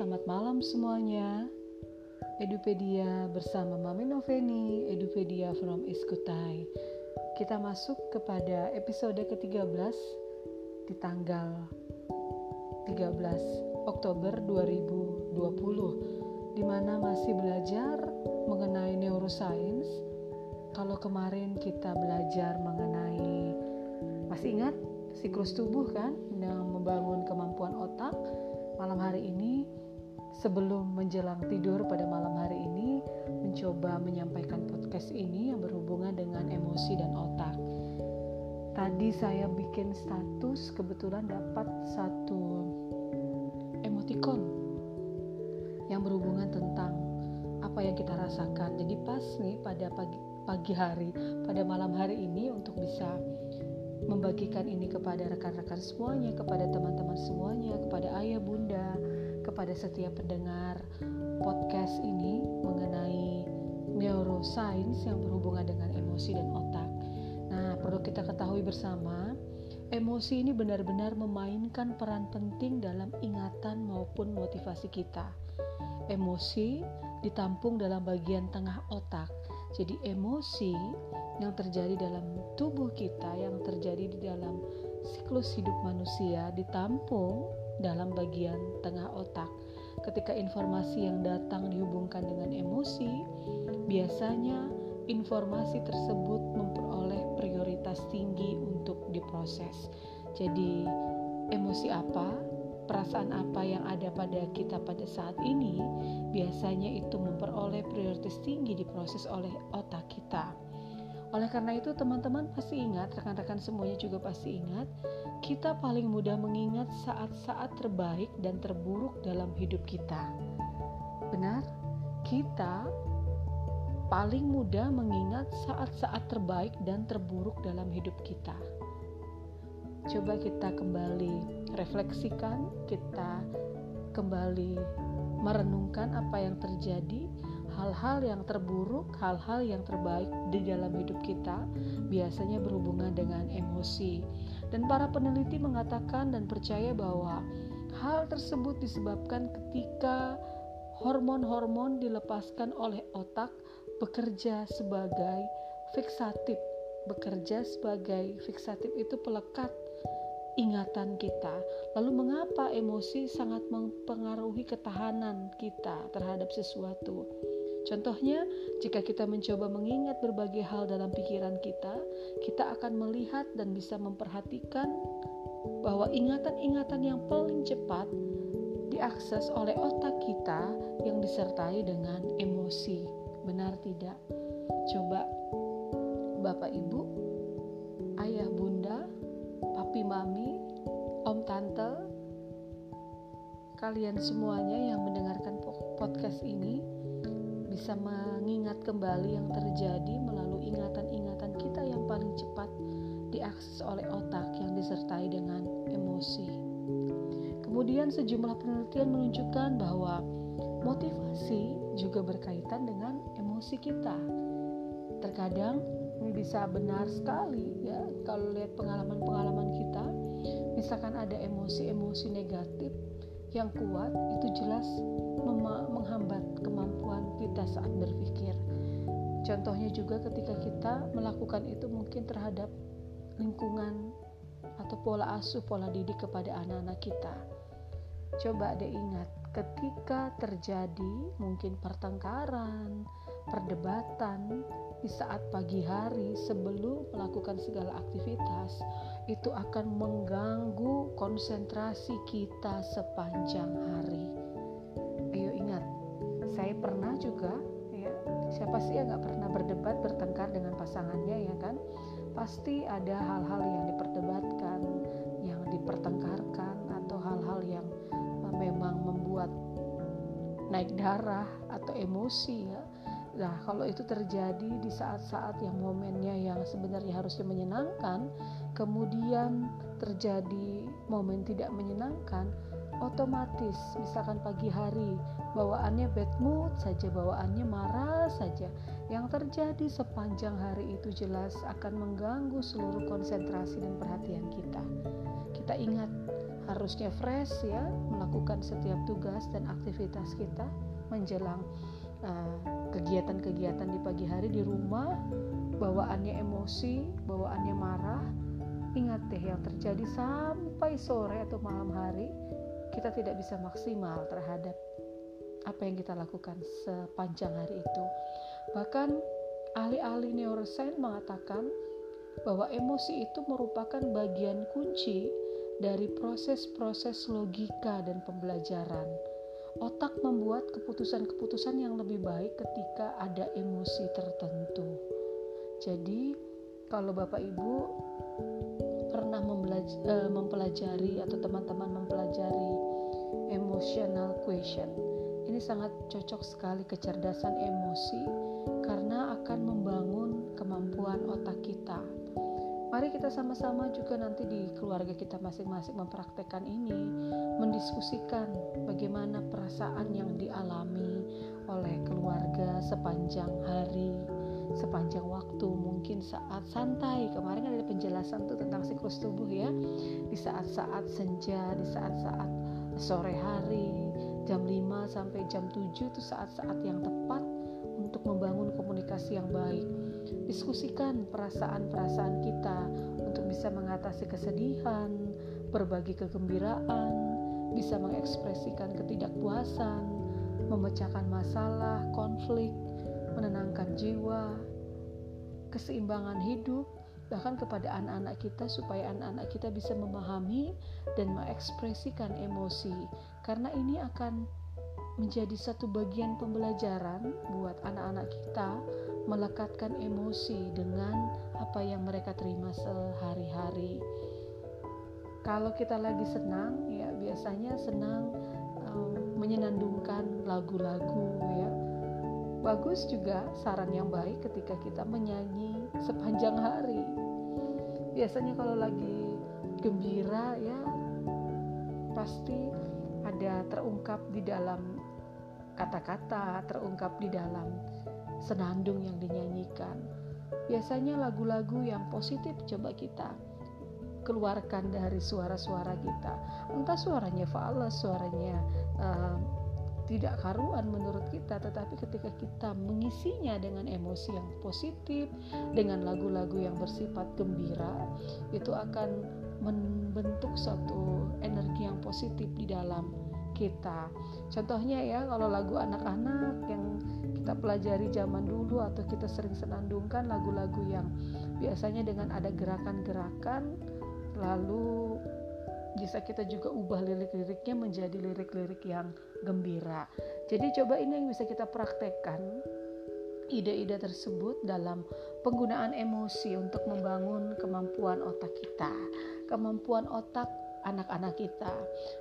selamat malam semuanya. Edupedia bersama Mami Noveni, Edupedia from Iskutai. Kita masuk kepada episode ke-13 di tanggal 13 Oktober 2020 di mana masih belajar mengenai neuroscience. Kalau kemarin kita belajar mengenai masih ingat siklus tubuh kan yang membangun kemampuan otak malam hari ini sebelum menjelang tidur pada malam hari ini mencoba menyampaikan podcast ini yang berhubungan dengan emosi dan otak. Tadi saya bikin status kebetulan dapat satu emoticon yang berhubungan tentang apa yang kita rasakan. Jadi pas nih pada pagi pagi hari, pada malam hari ini untuk bisa membagikan ini kepada rekan-rekan semuanya, kepada teman-teman semuanya, kepada ayah bunda, kepada setiap pendengar podcast ini mengenai neuroscience yang berhubungan dengan emosi dan otak. Nah, perlu kita ketahui bersama, emosi ini benar-benar memainkan peran penting dalam ingatan maupun motivasi kita. Emosi ditampung dalam bagian tengah otak. Jadi emosi yang terjadi dalam tubuh kita, yang terjadi di dalam siklus hidup manusia ditampung dalam bagian tengah otak. Ketika informasi yang datang dihubungkan dengan emosi, biasanya informasi tersebut memperoleh prioritas tinggi untuk diproses. Jadi, emosi apa, perasaan apa yang ada pada kita pada saat ini, biasanya itu memperoleh prioritas tinggi diproses oleh otak kita. Oleh karena itu, teman-teman pasti ingat, rekan-rekan semuanya juga pasti ingat, kita paling mudah mengingat saat-saat terbaik dan terburuk dalam hidup kita. Benar? Kita paling mudah mengingat saat-saat terbaik dan terburuk dalam hidup kita. Coba kita kembali refleksikan, kita kembali merenungkan apa yang terjadi hal-hal yang terburuk, hal-hal yang terbaik di dalam hidup kita biasanya berhubungan dengan emosi. Dan para peneliti mengatakan dan percaya bahwa hal tersebut disebabkan ketika hormon-hormon dilepaskan oleh otak bekerja sebagai fiksatif. Bekerja sebagai fiksatif itu pelekat ingatan kita. Lalu mengapa emosi sangat mempengaruhi ketahanan kita terhadap sesuatu? Contohnya, jika kita mencoba mengingat berbagai hal dalam pikiran kita, kita akan melihat dan bisa memperhatikan bahwa ingatan-ingatan yang paling cepat diakses oleh otak kita yang disertai dengan emosi. Benar tidak? Coba Bapak Ibu, Ayah Bunda, Papi Mami, Om Tante, kalian semuanya yang mendengarkan podcast ini bisa mengingat kembali yang terjadi melalui ingatan-ingatan kita yang paling cepat diakses oleh otak yang disertai dengan emosi. Kemudian sejumlah penelitian menunjukkan bahwa motivasi juga berkaitan dengan emosi kita. Terkadang ini bisa benar sekali ya kalau lihat pengalaman-pengalaman kita, misalkan ada emosi-emosi negatif yang kuat itu jelas menghambat kemampuan kita saat berpikir. Contohnya juga ketika kita melakukan itu mungkin terhadap lingkungan atau pola asuh, pola didik kepada anak-anak kita. Coba deh ingat, ketika terjadi mungkin pertengkaran, perdebatan di saat pagi hari sebelum melakukan segala aktivitas, itu akan mengganggu konsentrasi kita sepanjang hari. Ayo ingat, saya pernah juga ya siapa sih yang nggak pernah berdebat bertengkar dengan pasangannya ya kan? Pasti ada hal-hal yang diperdebatkan, yang dipertengkarkan atau hal-hal yang memang membuat naik darah atau emosi ya Nah, kalau itu terjadi di saat-saat yang momennya yang sebenarnya harusnya menyenangkan, kemudian terjadi momen tidak menyenangkan, otomatis misalkan pagi hari bawaannya bad mood saja, bawaannya marah saja. Yang terjadi sepanjang hari itu jelas akan mengganggu seluruh konsentrasi dan perhatian kita. Kita ingat harusnya fresh ya melakukan setiap tugas dan aktivitas kita menjelang kegiatan-kegiatan di pagi hari di rumah bawaannya emosi bawaannya marah ingat deh yang terjadi sampai sore atau malam hari kita tidak bisa maksimal terhadap apa yang kita lakukan sepanjang hari itu bahkan ahli-ahli neuroscience mengatakan bahwa emosi itu merupakan bagian kunci dari proses-proses logika dan pembelajaran. Otak membuat keputusan-keputusan yang lebih baik ketika ada emosi tertentu. Jadi, kalau Bapak Ibu pernah eh, mempelajari atau teman-teman mempelajari emotional question, ini sangat cocok sekali kecerdasan emosi karena akan membangun kemampuan otak kita Mari kita sama-sama juga nanti di keluarga kita masing-masing mempraktekkan ini, mendiskusikan bagaimana perasaan yang dialami oleh keluarga sepanjang hari, sepanjang waktu, mungkin saat santai. Kemarin ada penjelasan tuh tentang siklus tubuh ya. Di saat-saat senja, di saat-saat sore hari, jam 5 sampai jam 7 itu saat-saat yang tepat untuk membangun komunikasi yang baik Diskusikan perasaan-perasaan kita untuk bisa mengatasi kesedihan, berbagi kegembiraan, bisa mengekspresikan ketidakpuasan, memecahkan masalah, konflik, menenangkan jiwa, keseimbangan hidup, bahkan kepada anak-anak kita supaya anak-anak kita bisa memahami dan mengekspresikan emosi. Karena ini akan menjadi satu bagian pembelajaran buat anak-anak kita melekatkan emosi dengan apa yang mereka terima sehari-hari. Kalau kita lagi senang, ya biasanya senang um, menyenandungkan lagu-lagu ya. Bagus juga saran yang baik ketika kita menyanyi sepanjang hari. Biasanya kalau lagi gembira ya pasti ada terungkap di dalam kata-kata, terungkap di dalam senandung yang dinyanyikan. Biasanya lagu-lagu yang positif coba kita keluarkan dari suara-suara kita. Entah suaranya fals, suaranya uh, tidak karuan menurut kita, tetapi ketika kita mengisinya dengan emosi yang positif, dengan lagu-lagu yang bersifat gembira, itu akan membentuk suatu energi yang positif di dalam kita. Contohnya ya, kalau lagu anak-anak yang kita pelajari zaman dulu atau kita sering senandungkan lagu-lagu yang biasanya dengan ada gerakan-gerakan lalu bisa kita juga ubah lirik-liriknya menjadi lirik-lirik yang gembira. Jadi coba ini yang bisa kita praktekkan ide-ide tersebut dalam penggunaan emosi untuk membangun kemampuan otak kita, kemampuan otak anak-anak kita.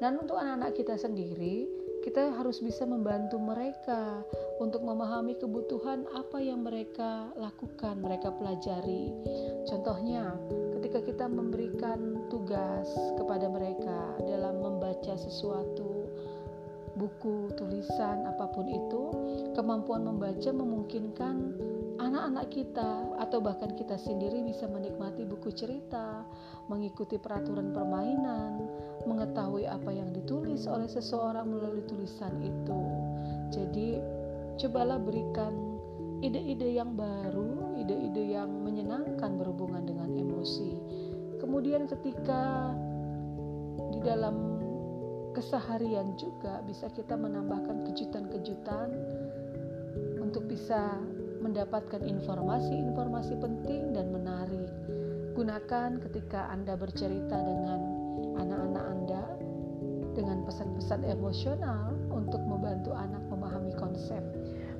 Dan untuk anak-anak kita sendiri, kita harus bisa membantu mereka untuk memahami kebutuhan apa yang mereka lakukan, mereka pelajari. Contohnya, ketika kita memberikan tugas kepada mereka dalam membaca sesuatu, buku, tulisan, apa pun itu, kemampuan membaca memungkinkan anak-anak kita atau bahkan kita sendiri bisa menikmati buku cerita, mengikuti peraturan permainan, mengetahui apa yang ditulis oleh seseorang melalui tulisan itu. Jadi, cobalah berikan ide-ide yang baru, ide-ide yang menyenangkan berhubungan dengan emosi. Kemudian ketika di dalam keseharian juga bisa kita menambahkan kejutan-kejutan untuk bisa mendapatkan informasi-informasi penting dan menarik. Gunakan ketika Anda bercerita dengan anak-anak Anda dengan pesan-pesan emosional untuk membantu anak memahami konsep.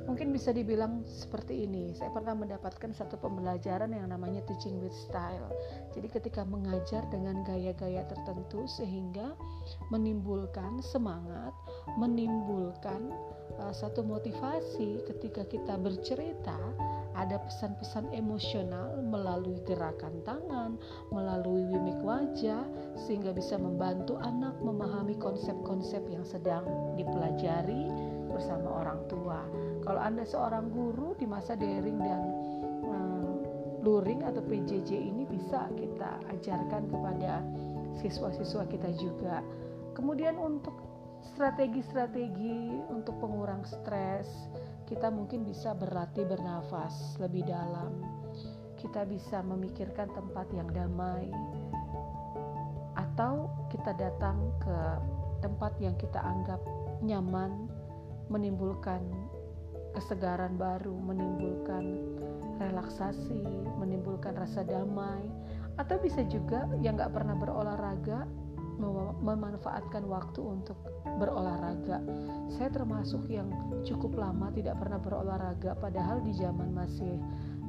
Mungkin bisa dibilang seperti ini. Saya pernah mendapatkan satu pembelajaran yang namanya teaching with style. Jadi ketika mengajar dengan gaya-gaya tertentu sehingga menimbulkan semangat, menimbulkan uh, satu motivasi ketika kita bercerita ada pesan-pesan emosional melalui gerakan tangan, melalui mimik wajah, sehingga bisa membantu anak memahami konsep-konsep yang sedang dipelajari bersama orang tua. Kalau Anda seorang guru di masa daring dan uh, luring atau PJJ ini bisa kita ajarkan kepada siswa-siswa kita juga. Kemudian untuk strategi-strategi untuk pengurang stres, kita mungkin bisa berlatih bernafas lebih dalam. Kita bisa memikirkan tempat yang damai, atau kita datang ke tempat yang kita anggap nyaman, menimbulkan kesegaran baru, menimbulkan relaksasi, menimbulkan rasa damai, atau bisa juga yang nggak pernah berolahraga memanfaatkan waktu untuk berolahraga. Saya termasuk yang cukup lama tidak pernah berolahraga, padahal di zaman masih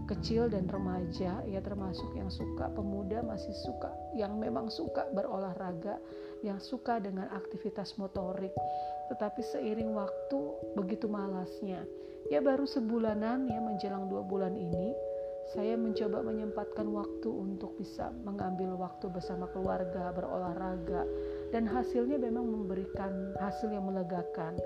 kecil dan remaja ya termasuk yang suka pemuda masih suka yang memang suka berolahraga yang suka dengan aktivitas motorik. Tetapi seiring waktu begitu malasnya. Ya baru sebulanan ya menjelang dua bulan ini saya mencoba menyempatkan waktu untuk bisa mengambil waktu bersama keluarga berolahraga. Dan hasilnya memang memberikan hasil yang melegakan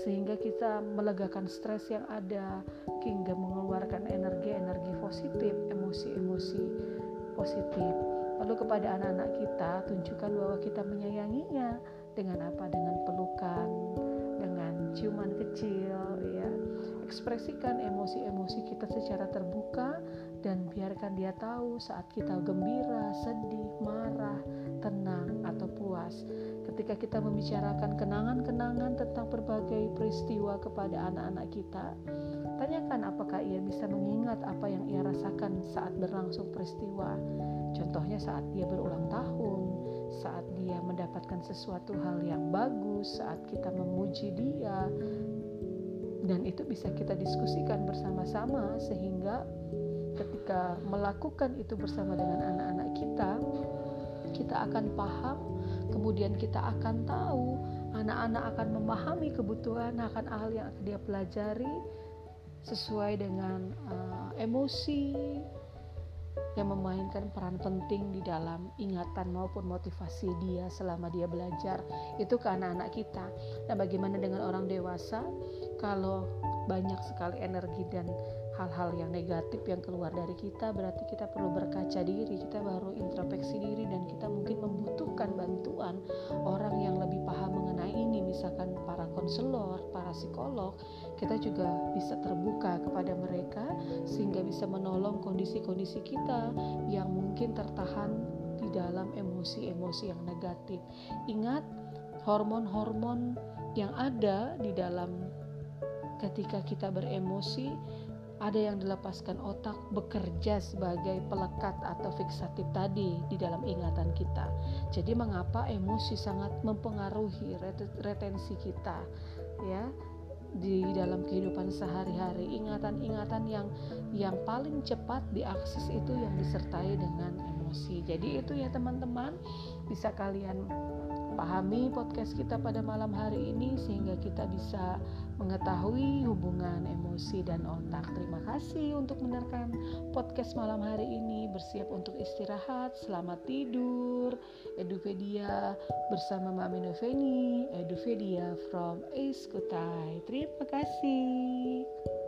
sehingga kita melegakan stres yang ada hingga mengeluarkan energi-energi positif, emosi-emosi positif. Lalu kepada anak-anak kita tunjukkan bahwa kita menyayanginya dengan apa? Dengan pelukan, dengan ciuman kecil, ya. Ekspresikan emosi-emosi kita secara terbuka dan biarkan dia tahu saat kita gembira, sedih, marah, tenang atau puas ketika kita membicarakan kenangan-kenangan tentang berbagai peristiwa kepada anak-anak kita, tanyakan apakah ia bisa mengingat apa yang ia rasakan saat berlangsung peristiwa. Contohnya saat dia berulang tahun, saat dia mendapatkan sesuatu hal yang bagus, saat kita memuji dia, dan itu bisa kita diskusikan bersama-sama sehingga ketika melakukan itu bersama dengan anak-anak kita, kita akan paham kemudian kita akan tahu anak-anak akan memahami kebutuhan akan hal yang dia pelajari sesuai dengan uh, emosi yang memainkan peran penting di dalam ingatan maupun motivasi dia selama dia belajar itu ke anak-anak kita. Nah, bagaimana dengan orang dewasa? Kalau banyak sekali energi dan hal-hal yang negatif yang keluar dari kita berarti kita perlu berkaca diri kita baru introspeksi diri dan kita mungkin membutuhkan bantuan orang yang lebih paham mengenai ini. Misalkan para konselor, para psikolog kita juga bisa terbuka kepada mereka sehingga bisa menolong kondisi-kondisi kita yang mungkin tertahan di dalam emosi-emosi yang negatif. Ingat hormon-hormon yang ada di dalam ketika kita beremosi ada yang dilepaskan otak bekerja sebagai pelekat atau fiksatif tadi di dalam ingatan kita. Jadi mengapa emosi sangat mempengaruhi retensi kita ya di dalam kehidupan sehari-hari. Ingatan-ingatan yang yang paling cepat diakses itu yang disertai dengan emosi. Jadi itu ya teman-teman bisa kalian pahami podcast kita pada malam hari ini sehingga kita bisa mengetahui hubungan emosi dan otak. Terima kasih untuk mendengarkan podcast malam hari ini. Bersiap untuk istirahat. Selamat tidur. Edupedia bersama Mami Noveni. Edupedia from Ace Kutai. Terima kasih.